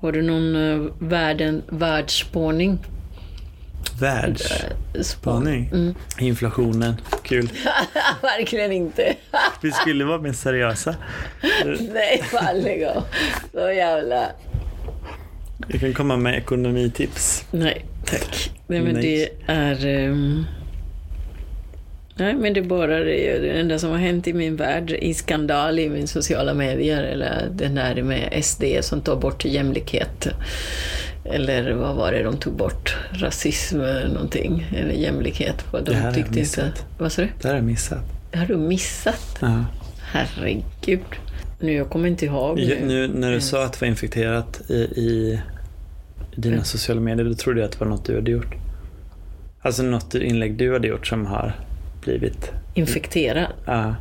Har du någon uh, världen, världsspåning? Världsspaning? Mm. Inflationen. Kul. Verkligen inte. Vi skulle vara mer seriösa. Nej, fan lägg av. Så jävla... Jag kan komma med ekonomitips. Nej, tack. Nej, men Nej. det är... ehm, Nej, men det är bara det, det enda som har hänt i min värld i skandal i min sociala medier, eller den där med SD som tar bort jämlikhet. Eller vad var det de tog bort? Rasism eller någonting, eller jämlikhet. De Det här har jag tyckte inte... missat. Vad sa du? Det här har jag missat. Det har du missat? Ja. Herregud. Nu, jag kommer inte ihåg nu. Nu när du sa att det var infekterat i, i dina Mm. sociala medier, då trodde jag att det var något du hade gjort. Alltså något inlägg du hade gjort som har blivit, Infekterad. ja,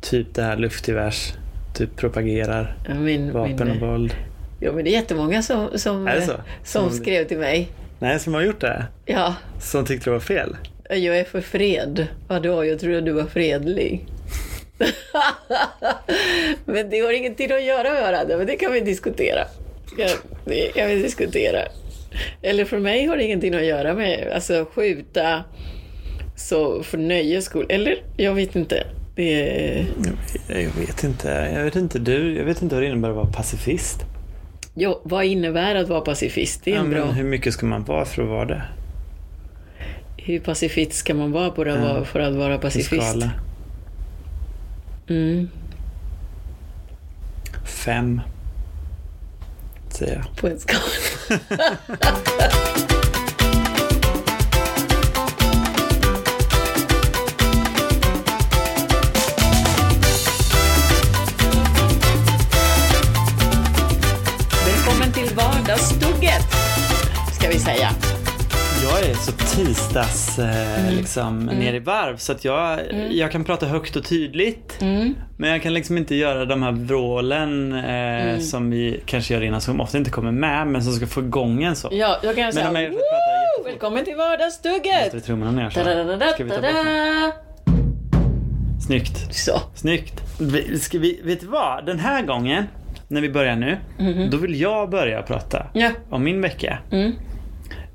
typ det här luftgevärs, typ propagerar Ja, Min, vapen och min, våld. ja, men det är jättemånga som, som, Är som Som- skrev till mig. Nej, som har gjort det? Ja, Som tyckte det var fel? jag är för fred. Vadå, jag trodde du var fredlig. men det har ingenting att göra med varandra, men det kan vi diskutera. Ja, det kan vi diskutera. Eller för mig har det ingenting att göra med alltså skjuta så för nöjes skull. Eller jag vet inte. Är, Jag, vet inte. Jag vet inte du. Jag vet inte vad det innebär att vara pacifist. ja, vad innebär att vara pacifist? Det är Ja, en bra... hur mycket ska man vara för att vara det? Hur pacifist ska man vara för att, Ja. vara, för att vara pacifist? Mm, Fem. Säger jag. på en skala. vi säga. Jag är så tisdags eh, Mm. liksom ner i varv så att jag, jag kan prata högt och tydligt. Mm. Men jag kan liksom inte göra de här vrålen eh, Mm. som vi kanske gör innan som ofta inte kommer med men som ska få igång en så. Ja, jag kan Men säga jag gör så att "Woo! jag pratar Välkommen till Vardagsstugget! vi trummorna ner så? Ska vi ta bort dem? Da-da-da-da-da. Snyggt. Så. Snyggt. Ska vi, vet du vad? Den här gången, när vi börjar nu, då vill jag börja prata Ja. om min vecka. Mm.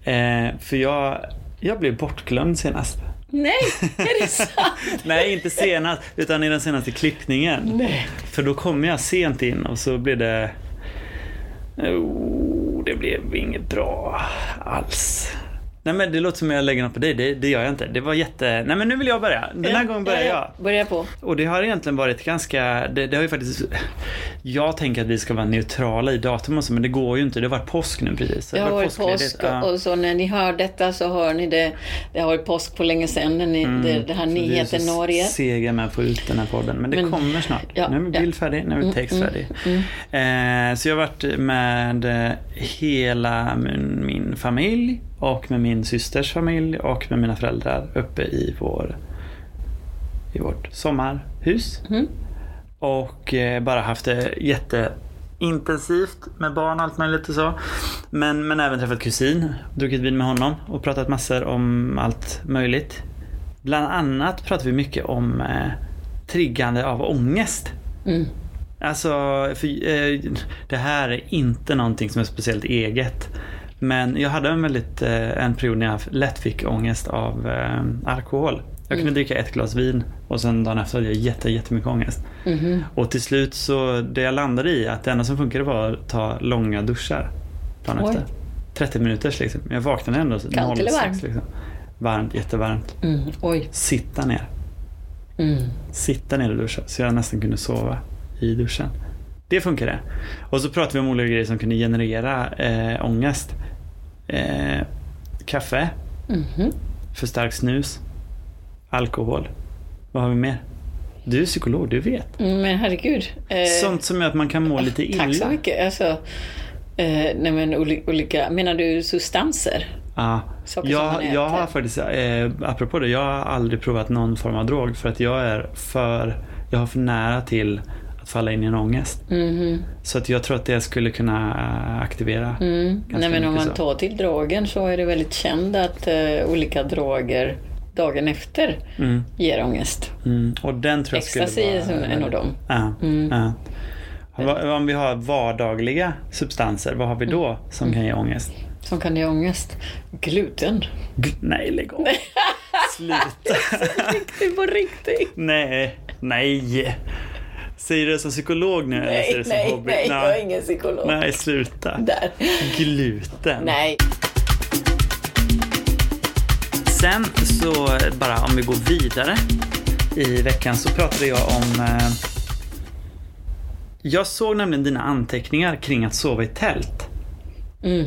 Eh, för jag, jag blev bortglömd senast. Nej, är det sant? Nej, inte senast, utan i den senaste klippningen. Nej. För då kom jag sent in och så blev det... Oh, det blev inget bra alls. Nej men det låter som jag lägger något på dig, det, det gör jag inte. Det var jätte... Nej men nu vill jag börja. Den här gången börjar jag. Börja på. Och det har egentligen varit ganska, det, det har ju faktiskt, jag tänker att vi ska vara neutrala i datum och så, men det går ju inte. Det har varit påsk nu precis. Det har var varit påsk ja. och så när ni hör detta så hör ni det. Det har varit påsk på länge sedan, när ni, det, det här nyheten Norge. sega med att få ut den här podden. Men det Men- kommer snart. ja, nu är vi ja. bild färdig, nu är vi text färdig. Eh, så jag har varit med hela min, min familj och med min systers familj och med mina föräldrar uppe i, vår, i vårt sommarhus. Mm. Och eh, bara haft det jätteintensivt med barn och allt möjligt och så. Men, men även träffat kusin, druckit vin med honom och pratat massor om allt möjligt. Bland annat pratar vi mycket om eh, triggande av ångest. Mm. Alltså, för, eh, det här är inte någonting som är speciellt eget. Men jag hade en väldigt, eh, en period när jag lätt fick ångest av eh, alkohol. Jag kunde dricka ett glas vin och sen dagen efter hade jag jätte, jättemycket ångest. Mhm. Och till slut så, det jag landade i, att det enda som funkade var att ta långa duschar dagen Oj. efter. 30 minuters liksom. Jag vaknade ändå Kallt eller 06 varmt? liksom. Varmt, jättevarmt. Mm. Oj. Sitta ner. Mm. Sitta ner och duscha så jag nästan kunde sova i duschen. Det funkade. Och så pratade vi om olika grejer som kunde generera eh, ångest. Eh, kaffe, Mhm. för stark snus, alkohol. Vad har vi mer? Du är psykolog, du vet. Mm, Men herregud. Eh, Sånt som gör att man kan må lite illa. Tack så mycket. Alltså, eh, nej men oli- olika, menar du substanser? Man Jag, jag har faktiskt, eh, apropå det, jag har aldrig provat någon form av drog för att jag är för, jag har för nära till att falla in i en ångest. Mhm. Så att jag tror att det skulle kunna eh, aktivera. Mm. Nej, men om man så. tar till drogen så är det väldigt känt att eh, olika droger dagen efter Mm, ger ångest. mm. Och den tror jag skulle Ecstasy vara... är en av dem. Ja, Mm. ja. Om vi har vardagliga substanser, vad har vi då som kan ge ångest? Som kan ge ångest. Gluten. G- Nej, lägg av. Sluta. På riktigt. Nej, nej. Säger du det som psykolog nu eller säger Nej, du det som nej, hobby? nej, jag är ingen psykolog. Nej, sluta. Där. Gluten. Nej. Sen så bara om vi går vidare i veckan så pratade jag om eh, Jag såg nämligen dina anteckningar kring att sova i tält. Mm.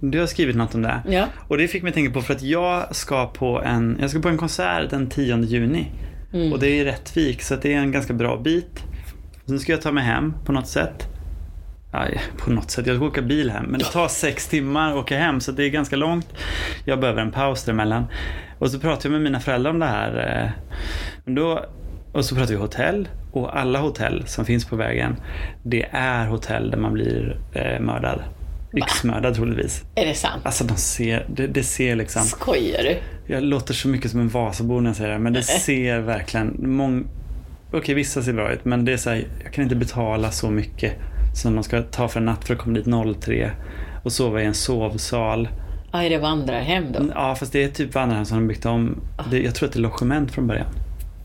Du har skrivit något om det. Ja. Och det fick mig att tänka på för att jag ska på en, jag ska på en konsert den 10 juni. Mm. Och det är i Rättvik så det är en ganska bra bit. Sen ska jag ta mig hem på något sätt. Ja, på något sätt, jag ska åka bil hem. Men det tar sex timmar att åka hem så det är ganska långt. Jag behöver en paus däremellan. Och så pratade jag med mina föräldrar om det här. eh, Men då, och så pratade vi hotell. Och alla hotell som finns på vägen, det är hotell där man blir eh, mördad. Yxmördad troligtvis. Är det sant? Alltså de ser, det, det ser liksom. Skojar du? Jag låter så mycket som en Vasabo när jag säger det, men det ser verkligen mång... Okej, vissa ser bra ut, men det är så här, jag kan inte betala så mycket som man ska ta för en natt för att komma dit 03 och sova i en sovsal. Ja, är det vandrarhem då? Ja, fast det är typ vandrarhem som de byggt om. Det, jag tror att det är logement från början.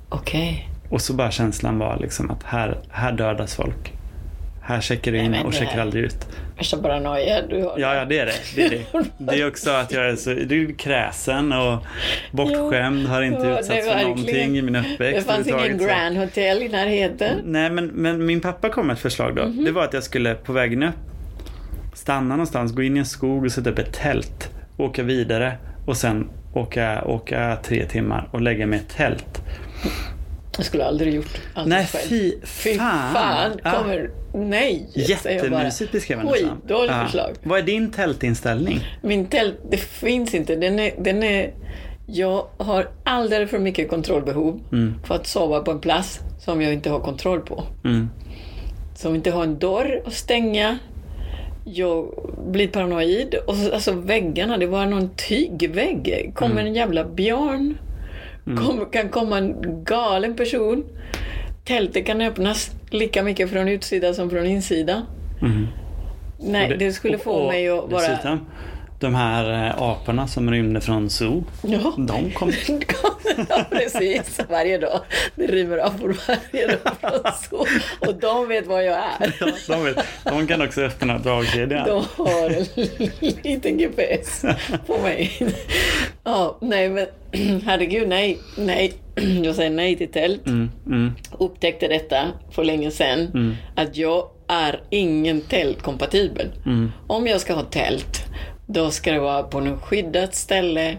Okej. Och så bara känslan var liksom att här, här dödas folk. Här checkar du in och checkar aldrig ut. Värsta paranoia du har. Ja, ja, det är det. Det är, det. Det är också att jag är så det är kräsen och bortskämd. Har inte Ja, utsatts för någonting i min uppväxt. Det fanns ingen. Grand Hotel i närheten. Nej, men, men min pappa kom med ett förslag då. Mhm. Det var att jag skulle på vägen upp stanna någonstans, gå in i en skog och sätta upp ett tält. Åka vidare och sen åka, åka tre timmar och lägga mig i ett tält. Jag skulle aldrig gjort allt Nej, själv. fy Fy fan. fan, Ja. kommer... Nej! jag bara. Jättemysigt beskrev han det som. Skitdåligt Ja. förslag. Vad är din tältinställning? Min tält, det finns inte. Den är, den är, jag har alldeles för mycket kontrollbehov Mm. för att sova på en plats som jag inte har kontroll på. Mm. Som inte har en dörr att stänga. Jag blir paranoid. Och så, alltså väggarna, det var någon tygvägg. Kommer Mm. en jävla björn. Kom, kan komma en galen person. Tältet kan öppnas lika mycket från utsidan som från insidan. Mm. Nej, Och det, skulle få och mig att bara... Dessutom, de här eh, aporna som rymde från zoo. Ja. De kom... ja, precis. Varje dag. Det rymmer apor varje dag från så. Och de vet var jag är. Ja, de, vet, de kan också öppna dragkedjan. De har en liten GPS på mig. Ja, nej men herregud, nej, nej. Jag säger nej till tält. Mm, mm, Upptäckte detta för länge sedan. Mm. Att jag är ingen tältkompatibel. mm. Om jag ska ha tält, då ska det vara på något skyddat ställe,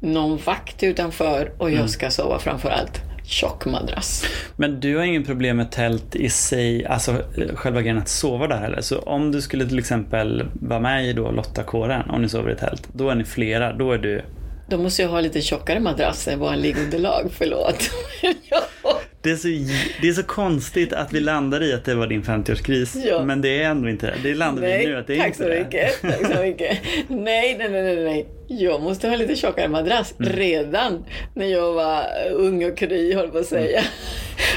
någon vakt utanför och Mm. jag ska sova framför allt tjock madrass. Men du har ingen problem med tält i sig, alltså eh, själva grejen att sova där heller. Så om du skulle till exempel vara med i då Lotta-kåren, om ni sover i tält, då är ni flera, då är du... Då måste jag ha lite tjockare madrass än vad en liggunderlag, förlåt. Det är, så, det är så konstigt att vi landar i att det var din 50-årskris, Ja. men det är ändå inte det. Det landar vi nu att det är tack inte så det. mycket. Tack så mycket. Nej, nej, nej, nej, nej. Jag måste ha lite tjockare madrass. Mm. Redan när jag var ung och kry, höll på att säga,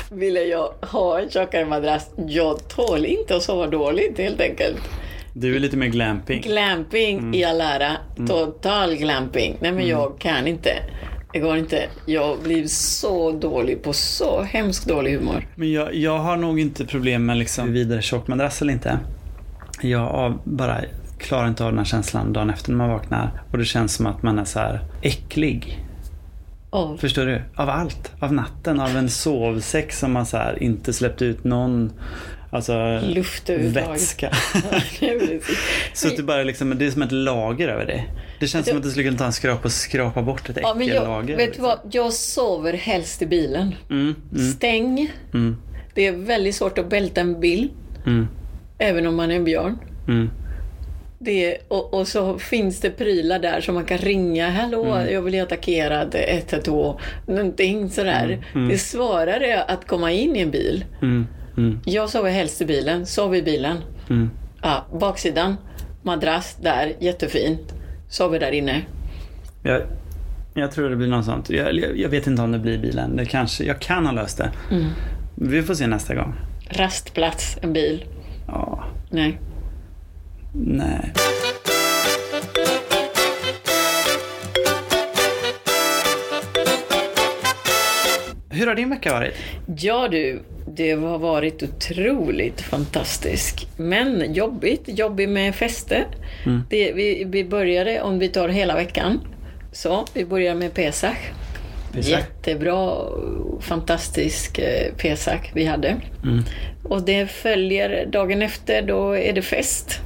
Mm. ville jag ha en tjockare madrass. Jag tål inte att sova dåligt, helt enkelt. Du är lite mer glamping. Glamping Mm. i all ära. Total glamping. Nej men jag kan inte. Det går inte. Jag blir så dålig på så hemskt dålig humor. Men jag, jag har nog inte problem med liksom vidare tjock madrass eller inte. Jag bara klarar inte av den här känslan dagen efter när man vaknar. Och det känns som att man är så här äcklig. Oh, Förstår du? Av allt. Av natten, av en sovsäck som man så här inte släppt ut någon alltså, Luft vätska. Så att det bara liksom, det är som ett lager över det. Det känns som att du skulle kunna ta en skrapa och skrapa bort ett ja, men jag, äckellager. vet du liksom. vad? Jag sover helst i bilen. Mm, mm, Stäng. mm, Det är väldigt svårt att bälta en bil. mm, Även om man är en björn. Mm. Det och, och så finns det prylar där som man kan ringa. Hallå, Mm. jag vill bli attackerad. 112. Någonting sådär. mm. Det är svårare att komma in i en bil. Mm, mm, Jag sover helst i bilen. Sov i bilen. mm. Ja, baksidan, madrass där, jättefint. Sover där inne. Jag, jag tror det blir något sånt. Jag, jag, jag vet inte om det blir bilen. Det kanske, jag kan ha löst det. Mm. Vi får se nästa gång. Rastplats, en bil. Ja, Nej. Nej. Hur har din vecka varit? Ja du, det har varit otroligt fantastiskt. Men jobbigt. Jobbigt med fester. Mm. Det, vi, vi började, om vi tar hela veckan, så vi börjar med Pesach. Pesach. Jättebra, fantastisk eh, Pesach vi hade. Mm. Och det följer dagen efter, då är det fest.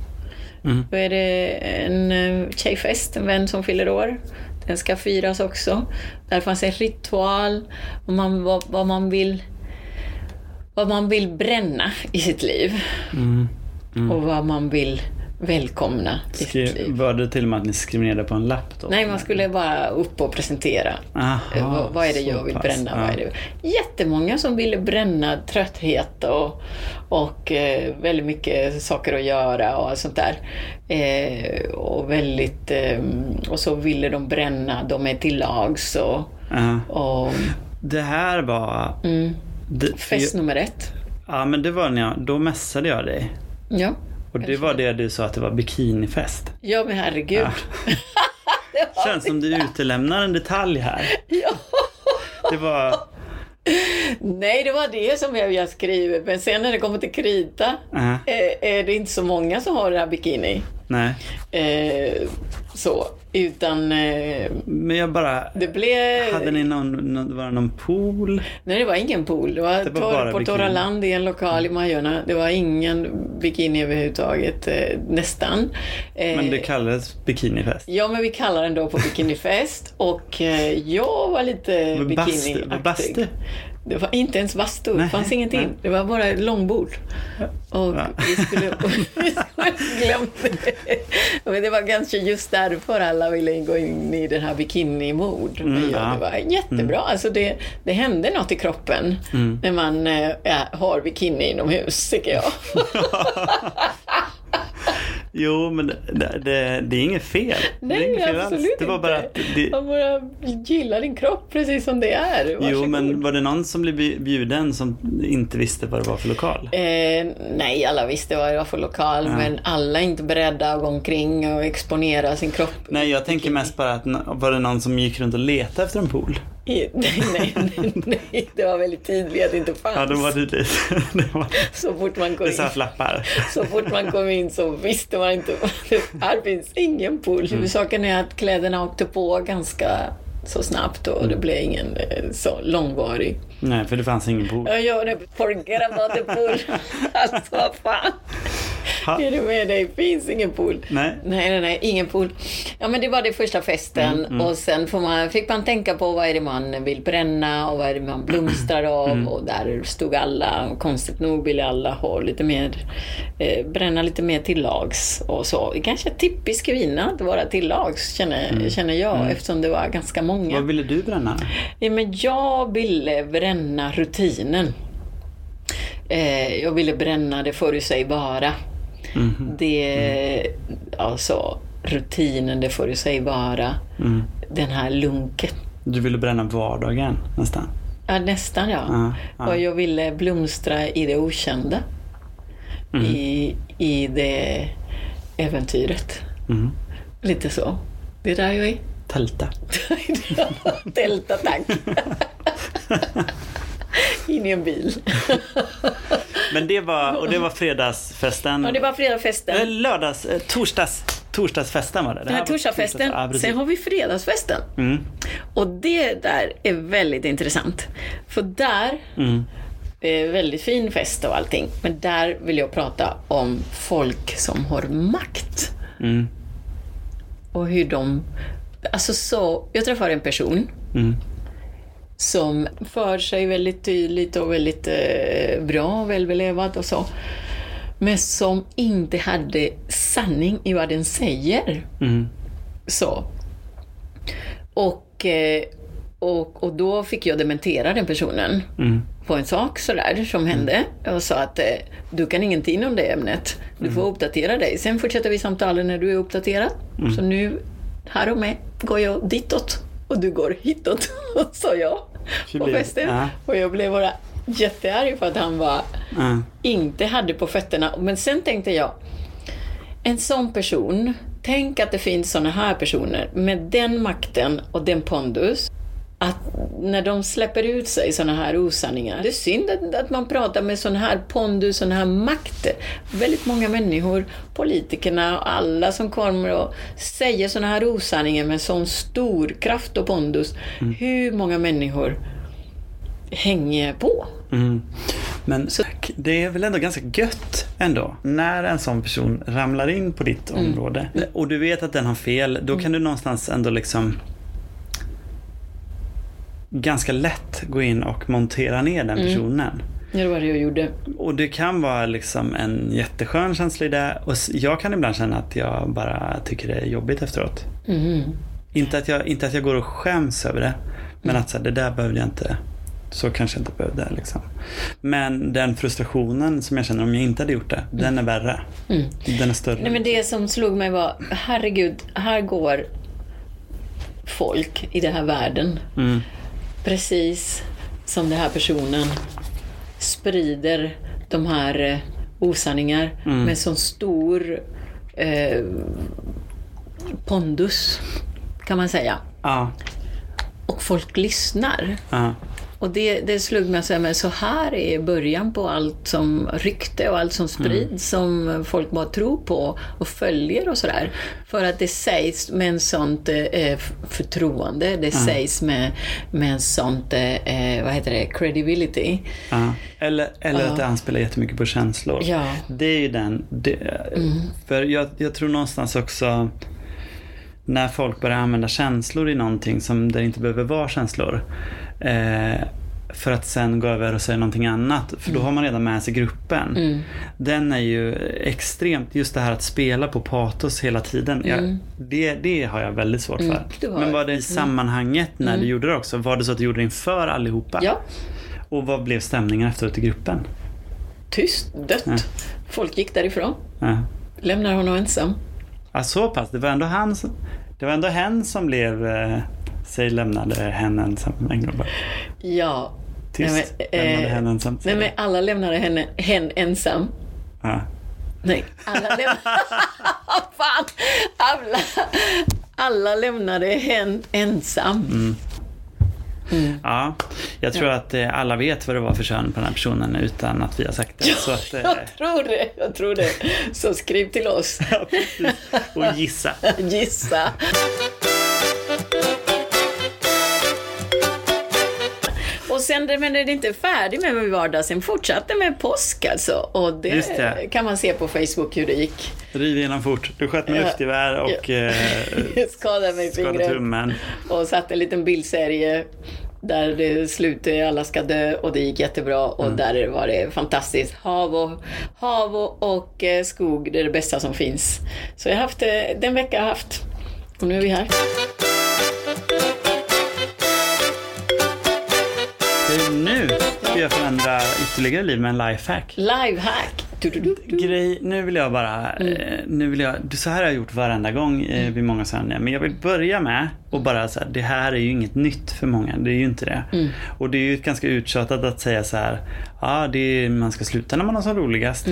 Mm. Då är det en eh, tjejfest, en vän som fyller år. Den ska firas också. Där fanns en ritual om man, vad, vad, man vill, vad man vill bränna i sitt liv. Mm. Och vad man vill välkomna i sitt Skrev, liv. var det till och med att ni skrev ner det på en lapp då? Nej, man skulle bara upp och presentera. Aha, Eh, vad, vad är det jag vill pass. bränna? Vad Ja. är det? Jättemånga som ville bränna trötthet och, och eh, väldigt mycket saker att göra och sånt där. Eh, och, väldigt, eh, och så ville de bränna, de är till lags och, och Det här var... mm, Det, fest nummer ett. Ja, men det var när jag, då messade jag dig. Ja. Och det var det du sa att det var bikinifest. ja, men herregud. Ja. Det Känns som du utelämnar en detalj här. ja. Det var... Nej, det var det som jag jag skrivit. Men sen när det kommer till krita Ja, eh, är det inte så många som har det här bikini. nej. Eh, så, utan eh, Men jag bara... det blev... Hade ni någon, någon, var det någon pool? Nej, det var ingen pool. Det var, Det var torr, på torra land i en lokal i Majorna. Det var ingen bikini överhuvudtaget, eh, nästan. Eh, Men det kallades bikinifest. Ja, men vi kallar den då på bikinifest och eh, jag var lite Var bastu? Det var inte ens bastu, det fanns ingenting. nej. Det var bara ett långbord. Och Ja. vi skulle... glömt det. Men det var kanske just därför alla ville gå in i den här bikini-mode. Mm, ja. Det var jättebra. Alltså det, det hände något i kroppen Mm. när man ja, har bikini inomhus, tycker jag. Jo, men det, det, det är inget fel. det är Nej, inget fel absolut Det var bara att det, Man bara gillar din kropp precis som det är. Jo, Varsågod. men var det någon som blev bjuden som inte visste vad det var för lokal? Eh, nej, alla visste vad det var för lokal, Ja. men alla är inte beredda att gå omkring och exponera sin kropp. Nej, jag tänker mest bara att var det någon som gick runt och letade efter en pool? I, nej, nej, nej, nej, det var väldigt tydligt att det inte fanns. Ja, det var tydligt. Det, var, Så fort man kom det in, satt lappar. så fort man kom in så visste man inte. Här finns ingen pool. Mm. Huvudsaken är att kläderna åkte på ganska så snabbt och Mm. det blev ingen eh, så långvarig. Nej, för det fanns ingen pool. Jag gör det, forget about the pool. Alltså vad fan. Ha. Är du med dig? Finns ingen pool. Nej. Nej, nej, nej, ingen pool. Ja, men det var det första festen Mm, och sen man, fick man tänka på vad är det man vill bränna och vad är det man blomstrar av Mm. och där stod alla, konstigt nog ville alla ha lite mer, eh, bränna lite mer till lags och så. Kanske typisk kvinna att vara till lags känner, känner jag eftersom det var ganska många. Mm. Vad ville du bränna? Ja, men jag ville bränna rutinen. Eh, jag ville bränna det förutsägbara. Mhm. Det, alltså rutinen, det förutsägbara. Mm. Den här lunket. Du ville bränna vardagen nästan. Ja, nästan ja. Ja, ja. Och jag ville blomstra i det okända. Mm. I, I det äventyret. Mm. Lite så. Det är där jag är. Tälta. Delta, tack. In i en bil. Men det var, och det var fredagsfesten. Ja, det var fredagfesten. Eh, Lördags, eh, torsdags, torsdagsfesten var det. Det Den här var torsdagsfesten. torsdags- Ja. Sen har vi fredagsfesten. Mm. Och det där är väldigt intressant. För där, Mm. det är väldigt fin fest och allting, men där vill jag prata om folk som har makt. Mm. Och hur de... Alltså så, jag träffade en person Mm. Som för sig väldigt tydligt och väldigt eh, bra, välbelevad och så. Men som inte hade sanning i vad den säger. Mm. Så. Och, eh, och, och då fick jag dementera den personen Mm. på en sak sådär som hände. Jag sa att eh, du kan ingenting om det ämnet. Du får uppdatera dig. Sen fortsätter vi samtalet när du är uppdaterad. Så nu, här och med, går jag ditåt och du går hitåt, sa jag på festen. Ja. Och jag blev bara jättearg för att han var, Ja. inte hade på fötterna. Men sen tänkte jag, en sån person, tänk att det finns såna här personer med den makten och den pondus. Att när de släpper ut sig såna här osanningar. Det är synd att, att man pratar med sån här pondus, sån här makt. Väldigt många människor, politikerna och alla som kommer och säger såna här osanningar med sån stor kraft och pondus. Hur många människor hänger på? Mm. Men det är väl ändå ganska gött ändå när en sån person ramlar in på ditt område och du vet att den har fel. Då kan du någonstans ändå liksom ganska lätt gå in och montera ner den personen. Ja, det var det jag gjorde. Och det kan vara liksom en jätteskön känsla i det och jag kan ibland känna att jag bara tycker det är jobbigt efteråt. Mm. Inte att jag, inte att jag går och skäms över det. Men att så här, det där behövde jag inte. Så kanske jag inte behövde liksom. Men den frustrationen som jag känner om jag inte hade gjort det, den är värre. Mm. Den är större. Nej, men det som slog mig var, herregud, här går folk i den här världen. Precis som den här personen sprider de här eh, osanningar Mm. med sån stor eh, pondus, kan man säga. Ja, Och folk lyssnar. ja, Och det, det slog mig här, men så här är början på allt som rykte och allt som sprids som folk bara tror på och följer och sådär. För att det sägs med en sånt eh, förtroende, det sägs med, med en sånt, eh, vad heter det, credibility. ja. Eller, eller Ja. att det anspelar jättemycket på känslor. Ja. Det är ju den. Det, För jag, jag tror någonstans också när folk börjar använda känslor i någonting som det inte behöver vara känslor. Eh, för att sen gå över och säga någonting annat. För då har man redan med sig gruppen. Mm. Den är ju extremt, just det här att spela på patos hela tiden. Jag, det, det har jag väldigt svårt för. Mm, har- Men var det i sammanhanget när du gjorde det också? Var det så att du gjorde det inför allihopa? Ja, Och vad blev stämningen efteråt i gruppen? tyst, dött. Ja. Folk gick därifrån, Ja. lämnar honom ensam. Ja, så pass. Det var ändå han som, Det var ändå hen som blev... Eh, säg lämnade hen ensam. En gång bara. Ja. Tyst. Nej, men, eh, lämnade hen ensam. Nej, men alla lämnade henne, hen ensam. Ja. Nej, alla lämnade... Fan! Alla, alla lämnade hen ensam. ja, jag tror att eh, alla vet vad det var för kön på den här personen utan att vi har sagt det. Så att, eh, Jag tror det, jag tror det. Så skriv till oss. ja. Och gissa. Gissa. Och sen, men det är inte färdig med min vardag, sen fortsatte med påsk alltså. Och det, det. kan man se på Facebook hur det gick. Riv igenom fort. Du sköt med luftgevär och eh, skadade mig skadade tummen. Och satte en liten bildserie där det slutade, alla ska dö och det gick jättebra och Mm. där var det fantastiskt. Hav och, hav och, och eh, skog, det är det bästa som finns. Så jag har haft, eh, den vecka jag har haft. Och nu är vi här. Nu ska jag förändra ytterligare liv med en lifehack. Lifehack! Du, du, du, du. Grej, nu vill jag bara, eh, nu vill jag, så här har jag gjort varenda gång eh, vid många sändningar. Men jag vill börja med och bara så här, det här är ju inget nytt för många. Det är ju inte det. Och det är ju ganska uttjatat att säga så här, ja det är, man ska sluta när man har som roligast.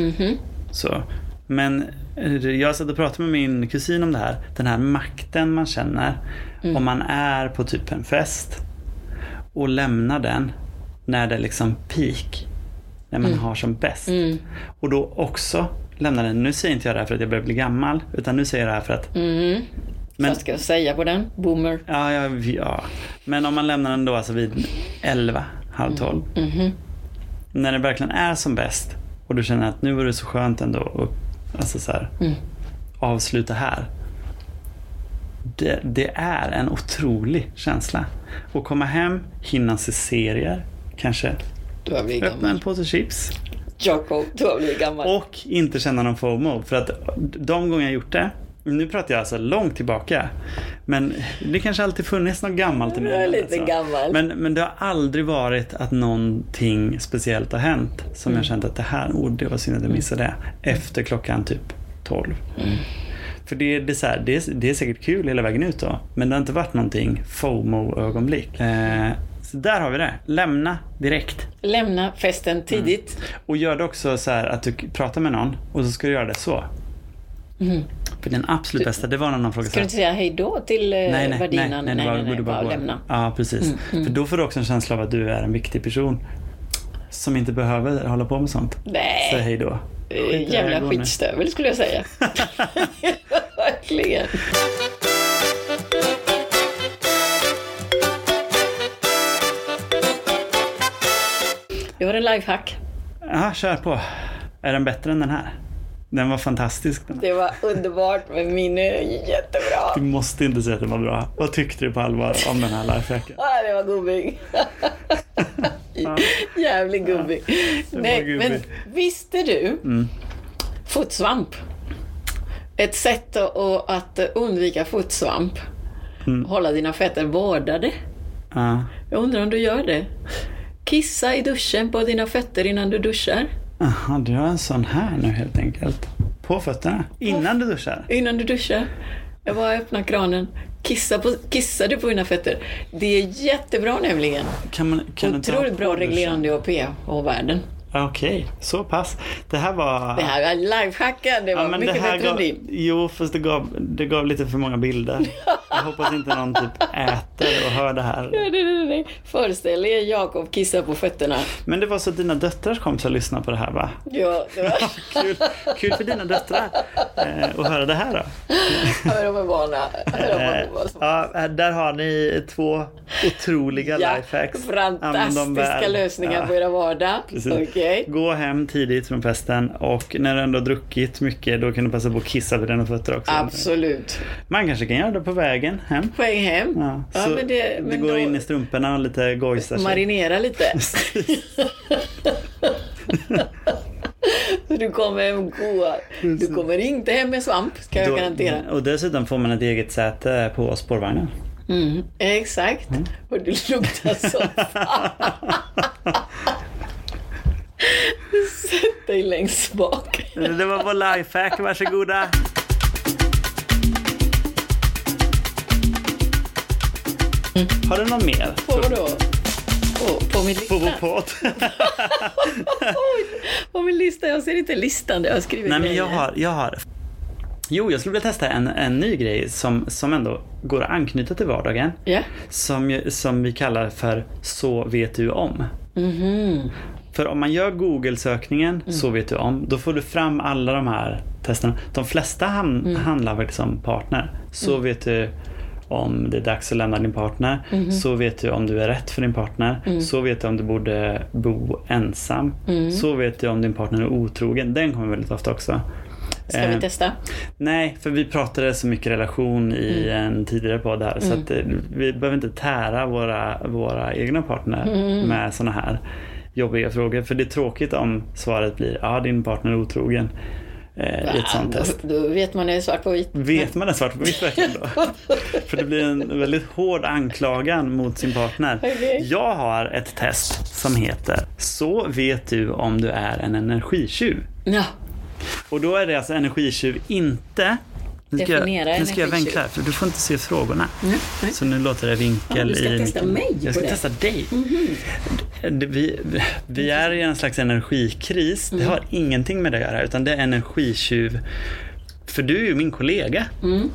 Så. Men eh, jag satt och pratade med min kusin om det här. Den här makten man känner om man är på typ en fest och lämnar den när det är liksom peak. När man har som bäst. Och då också lämna den. Nu säger inte jag det här för att jag börjar bli gammal. Utan nu säger jag det här för att Mm. Men- Vad ska jag säga på den? Boomer. Ja, ja, ja. Men om man lämnar den då alltså vid 11, halv 12. Mhm. När det verkligen är som bäst och du känner att nu var det så skönt ändå och alltså så här, Mm. avsluta här. Det, det är en otrolig känsla. Att komma hem, hinna se serier, kanske Du har blivit öppna en gammal. påse chips Jacob, du har blivit gammal. och inte känna någon FOMO. För att de gånger jag gjort det, nu pratar jag alltså långt tillbaka. Men det kanske alltid funnits något gammalt i mig. Jag är lite alltså. gammal. Men, men det har aldrig varit att någonting speciellt har hänt som Mm. jag känt att det här, oh, det var synd att jag missade det. Efter klockan typ 12. Mm. För det, det, är så här, det, är, det är säkert kul hela vägen ut då. Men det har inte varit någonting FOMO-ögonblick. Eh, så där har vi det. Lämna direkt. Lämna festen tidigt. Och gör det också så här att du pratar med någon och så ska du göra det så. För den absolut bästa, det var när någon frågade Ska du inte säga hej då till eh, nej, nej, nej, värdinnan? nej, nej, nej, nej, nej, du bara gå. lämna. Ja, precis. För då får du också en känsla av att du är en viktig person. Som inte behöver hålla på med sånt. Säg Nej, hej då. eh, Skit jävla skitstövel skulle jag säga. Verkligen. Jag har en lifehack. Ja, kör på. Är den bättre än den här? Den var fantastisk. Den. Det var underbart, men min är jättebra. Du måste inte säga att den var bra. Vad tyckte du på allvar om den här lifehacken? Ah, det var gubbig. Jävligt gubbig. Nej, gubbig. men visste du? Mm. Fotsvamp. Ett sätt att, att undvika fotsvamp. Mm. Hålla dina fötter vårdade. Ja. Jag undrar om du gör det. Kissa i duschen på dina fötter innan du duschar. Jaha, du har en sån här nu helt enkelt. På fötterna? Innan du duschar? Innan du duschar. Jag bara öppnar kranen. Kissa, på, kissa du på dina fötter. Det är jättebra nämligen. Kan man, kan Otroligt bra reglerande av pH-värden. Okej, så pass. Det här var... Det här var lifehacken. Det var Ja, men mycket det här bättre än gav, din. Jo, fast det gav, det gav lite för många bilder. Jag hoppas inte någon typ äter och hör det här. Nej, nej, nej. Föreställ er Jakob kissa på fötterna. Men det var så att dina döttrars kompisar lyssnade på det här va? Ja, det var... Kul, kul för dina döttrar eh, att höra det här då. Ja, de är vana. De Eh, ja, där har ni två otroliga Ja, lifehacks. Fantastiska lösningar Ja. på era vardag. Precis. Okej. Gå hem tidigt från festen och när du ändå druckit mycket då kan du passa på att kissa på dina fötter också. Absolut. Man kanske kan göra det på vägen hem. På väg hem. Ja, Ja, men det- det men går då- in i strumporna och lite gojsar sig. Marinera lite. Du kommer hem goa. Du kommer inte hem med svamp, ska jag Då- garantera. Och dessutom får man ett eget säte på spårvagnen. Mm, exakt. Mm. Och du luktar så Sätt dig längst bak. Det var vår lifehack, varsågoda. Har du någon mer? På vadå? På, på min lista? På vår podd? På min lista? Jag ser inte listan där jag har skrivit Nej men jag har, jag har. Jo, jag skulle vilja testa en, en ny grej som, som ändå går att anknyta till vardagen. Ja. Som, som vi kallar för Så vet du om. Mhm. För om man gör Google-sökningen Så vet du om, då får du fram alla de här testerna. De flesta ham- handlar faktiskt om partner. Så vet du om det är dags att lämna din partner. Så vet du om du är rätt för din partner. Så vet du om du borde bo ensam. Så vet du om din partner är otrogen. Den kommer väldigt ofta också. Ska Eh, vi testa? Nej, för vi pratade så mycket relation i en tidigare podd här. Så att eh, vi behöver inte tära våra, våra egna partner med såna här jobbiga frågor. För det är tråkigt om svaret blir ja, din partner är otrogen eh, i ett sånt test. då vet man det svart på vitt. Vet man det svart på vitt verkligen då? För det blir en väldigt hård anklagan mot sin partner. Okej. Jag har ett test som heter Så vet du om du är en energitjuv. Ja, Och då är det alltså energitjuv inte nu ska, Definiera jag, nu ska jag vinkla, för du får inte se frågorna. nej. Så nu låter det vinkel Ja, du ska i... testa mig Jag ska det. testa dig. Det- Vi, vi är i en slags energikris. Mm. Det har ingenting med det att göra, utan det är energitjuv. För du är ju min kollega. Mm.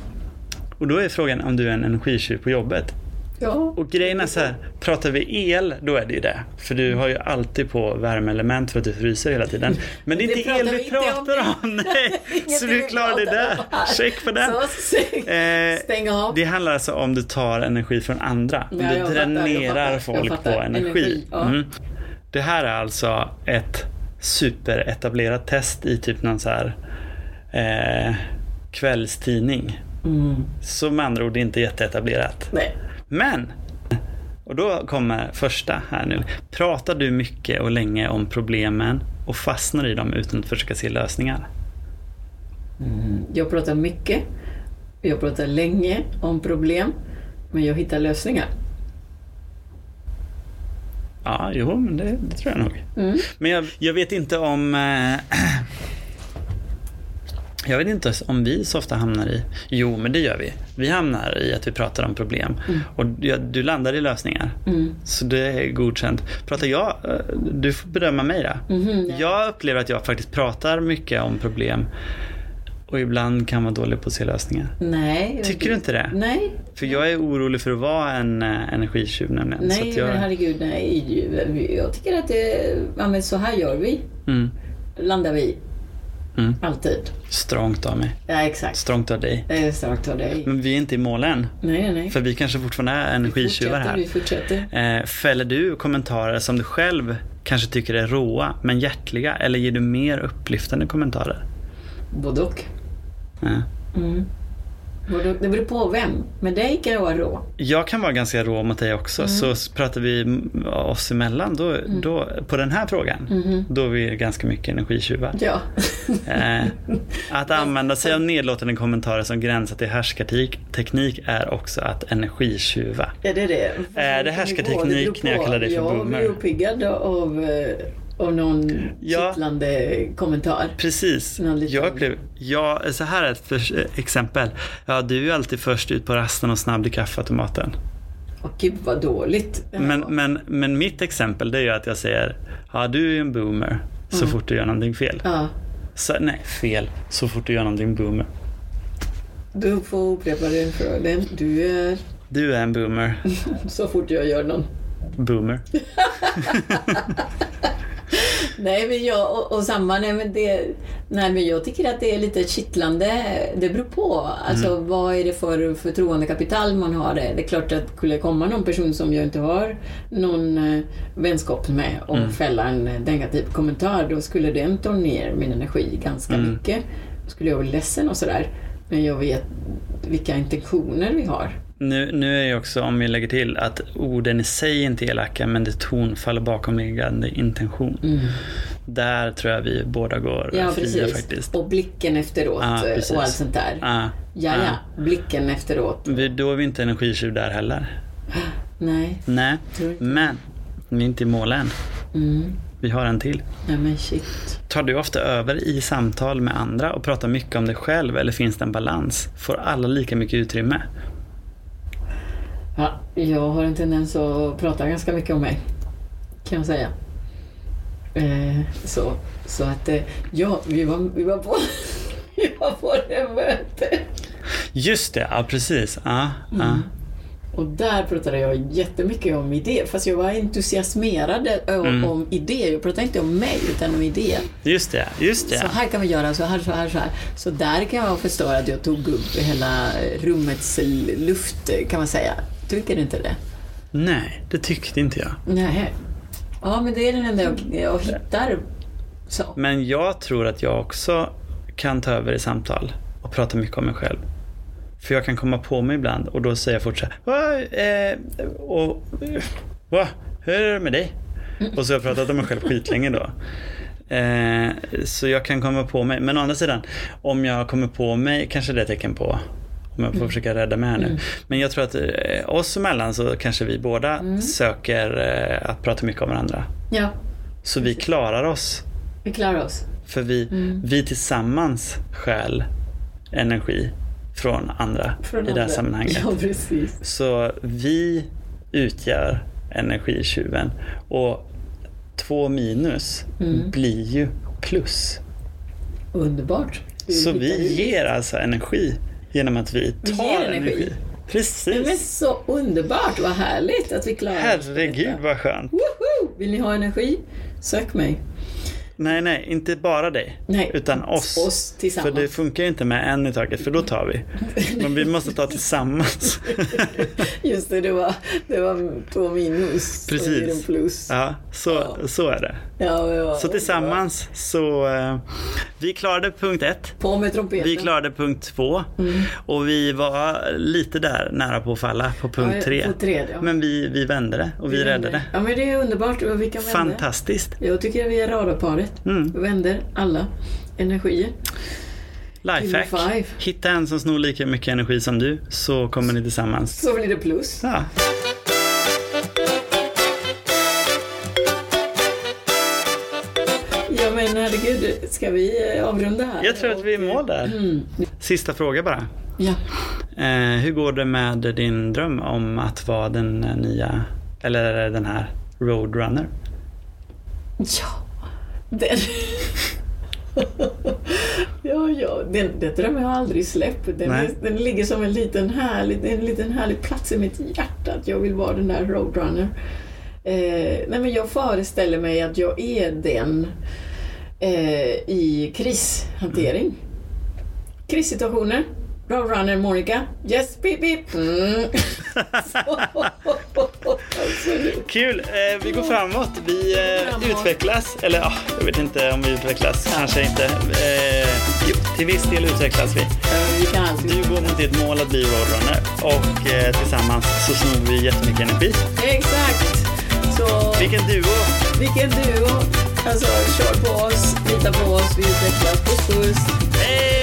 Och då är frågan om du är en energitjuv på jobbet. Ja. Och grejen är så här, pratar vi el, då är det ju det. För du har ju alltid på värmeelement för att du fryser hela tiden. Men det är Det inte pratar el vi vi inte om. pratar om. Nej, så du klarar pratar där. Check på den. Eh, stäng av. Det handlar alltså om du tar energi från andra. Om Ja, du fattar, dränerar fattar, folk fattar. på energi. Energi, ja. Mm. Det här är alltså ett superetablerat test i typ någon så här eh, kvällstidning. Mm. Så med andra ord, det är inte jätteetablerat. Nej. Men, och då kommer första här nu. Pratar du mycket och länge om problemen och fastnar i dem utan att försöka se lösningar? Jag pratar mycket. Jag pratar länge om problem. Men jag hittar lösningar. Ja, jo, men det, det tror jag nog. Mm. Men jag, jag vet inte om... Eh, Jag vet inte om vi så ofta hamnar i... Jo, men det gör vi. Vi hamnar i att vi pratar om problem. Och du, du landar i lösningar. Mm. Så det är godkänt. Pratar jag... eh, Du får bedöma mig då. Mhm, ja. Jag upplever att jag faktiskt pratar mycket om problem. Och ibland kan vara dålig på att se lösningar. Nej. Tycker du inte det? Nej. För jag är orolig för att vara en eh, energitjuv nämligen. Nej, jag... men herregud, nej. Jag tycker att det, ja, men så här gör vi. mm, Landar vi. Mm. Alltid. strångt av mig. Ja, exakt. Strångt av dig. Det är starkt av dig. Men vi är inte i mål än. Nej, nej, nej. För vi kanske fortfarande är energitjuvar här. Vi fortsätter. Eh, fäller du kommentarer som du själv kanske tycker är råa men hjärtliga eller ger du mer upplyftande kommentarer? Både och. Eh. Mm. Det beror på vem. Men dig kan jag vara rå. Jag kan vara ganska rå mot dig också Mm. så pratar vi oss emellan då, då, på den här frågan Mhm. då är vi ganska mycket energitjuvar. Ja. Eh, att använda sig av nedlåtande kommentarer som gränsar till härskarteknik är också att energitjuva. Är det det? Är det härskarteknik när jag kallar dig för boomer? Jag blir uppiggad av, av någon Ja. kittlande kommentar. Precis. Liten- Jag upplever, ja, så här är ett för, exempel. Ja, du är ju alltid först ut på rasten och snabb till kaffeautomaten. Åh gud vad dåligt. Men, men, men mitt exempel det är ju att jag säger, ja du är ju en boomer så Mm. fort du gör någonting fel. Ja, Så, nej, fel. Så fort du gör någonting boomer. du får upprepa den frågan. Du är Du är en boomer. så fort jag gör någon. Boomer. Nej men jag, och, och samma, nej men det, nej men jag tycker att det är lite kittlande. Det beror på. Alltså Mm. vad är det för förtroendekapital man har det. Det är klart att skulle komma någon person som jag inte har någon eh, vänskap med och Mm. fälla en negativ kommentar, då skulle den ta ner min energi ganska Mm. mycket. Då skulle jag bli ledsen och sådär. Men jag vet vilka intentioner vi har. Nu, nu är ju också, om vi lägger till, att orden i sig inte är elaka men det tonfaller bakomliggande intention. Mm. Där tror jag vi båda går Ja, fria precis. faktiskt. Och blicken efteråt Ja, precis. och allt sånt där. Ja, Ja, ja, blicken efteråt. Vi, då är vi inte energitjuv där heller. Nej, Nej, men vi är inte i mål än. Mm. Vi har en till. Nej men shit. Tar du ofta över i samtal med andra och pratar mycket om dig själv eller finns det en balans? Får alla lika mycket utrymme? Ja, jag har en tendens att prata ganska mycket om mig. Kan jag säga. Eh, så, så att, eh, ja, vi var, vi var på vi var på det möte. Just det, ja precis. Ja. Mm. Och där pratade jag jättemycket om idéer. Fast jag var entusiasmerad om, Mm. om idéer. Jag pratade inte om mig, utan om idéer. Just det, just det. Så här kan vi göra, så här, så här, så här. Så där kan jag förstå att jag tog upp hela rummets luft, kan man säga. Tycker du inte det? Nej, det tyckte inte jag. Nej. Ja, men det är den enda jag, jag hittar. Så. Men jag tror att jag också kan ta över i samtal och prata mycket om mig själv. För jag kan komma på mig ibland och då säger jag fort så här? Eh, och, va? Hur är det med dig? Och så har jag pratat om mig själv skitlänge då. Eh, så jag kan komma på mig. Men å andra sidan, om jag kommer på mig kanske det är tecken på om jag får försöka rädda mig här nu. Men jag tror att eh, oss emellan så kanske vi båda söker eh, att prata mycket om varandra. Ja, Så vi klarar oss vi klarar oss. för vi, Mm. vi tillsammans stjäl energi från andra Från i det här sammanhanget. Ja, precis. Så vi utgör energitjuven och två minus Mm. blir ju plus. Underbart. Så vi ger alltså energi genom att vi tar energi. energi. Nej, men Precis. så underbart, vad härligt att vi klarar Herregud vad skönt. Woho! Vill ni ha energi? Sök mig. Nej, nej, inte bara dig. Nej, Utan oss. Oss För tillsammans. det funkar ju inte med en i taget, för då tar vi. Men vi måste ta tillsammans. Just det, det var, det var två minus. Precis. Och det plus. Ja, så, så är det. Ja, men vad- Så tillsammans så... Eh, vi klarade punkt ett. På med trumpeten. Vi klarade punkt två. Och vi var lite där nära på att falla på punkt Ja, tre. På tre ja. Men vi, vi vände det och vi, räddade det. Ja, men det är underbart. Vi kan vända. Fantastiskt. Jag tycker vi är radarparet. Mm. Vi vänder alla energier. Lifehack. Hitta en som snor lika mycket energi som du så kommer ni tillsammans. Så blir det plus. Ja. Ja, men herregud, ska vi eh, avrunda här? Jag tror att vi är mål där. Mm. Sista fråga bara. Ja. Eh, hur går det med din dröm om att vara den eh, nya, eller den här Roadrunner? Ja, den... ja, ja, den, det drömmer jag aldrig släppt. Den, är, den ligger som en liten, härlig, en liten härlig plats i mitt hjärta, att jag vill vara den där roadrunner. Eh, nej, men jag föreställer mig att jag är den eh, i krishantering. Krissituationer. Roadrunner Monica. Yes, beep, beep. Mm. Kul! Eh, vi går framåt. Vi eh, Framåt. utvecklas. Eller ja, jag vet inte om vi utvecklas. Kanske inte. Eh, jo, till viss del utvecklas vi. Vi. Du går mot ditt mål att bli roadrunner och eh, tillsammans så snor vi jättemycket energi. Exakt! Så... Vilken duo! Vilken duo! Alltså, kör på oss, lita på oss, vi utvecklas. Puss puss! Hej!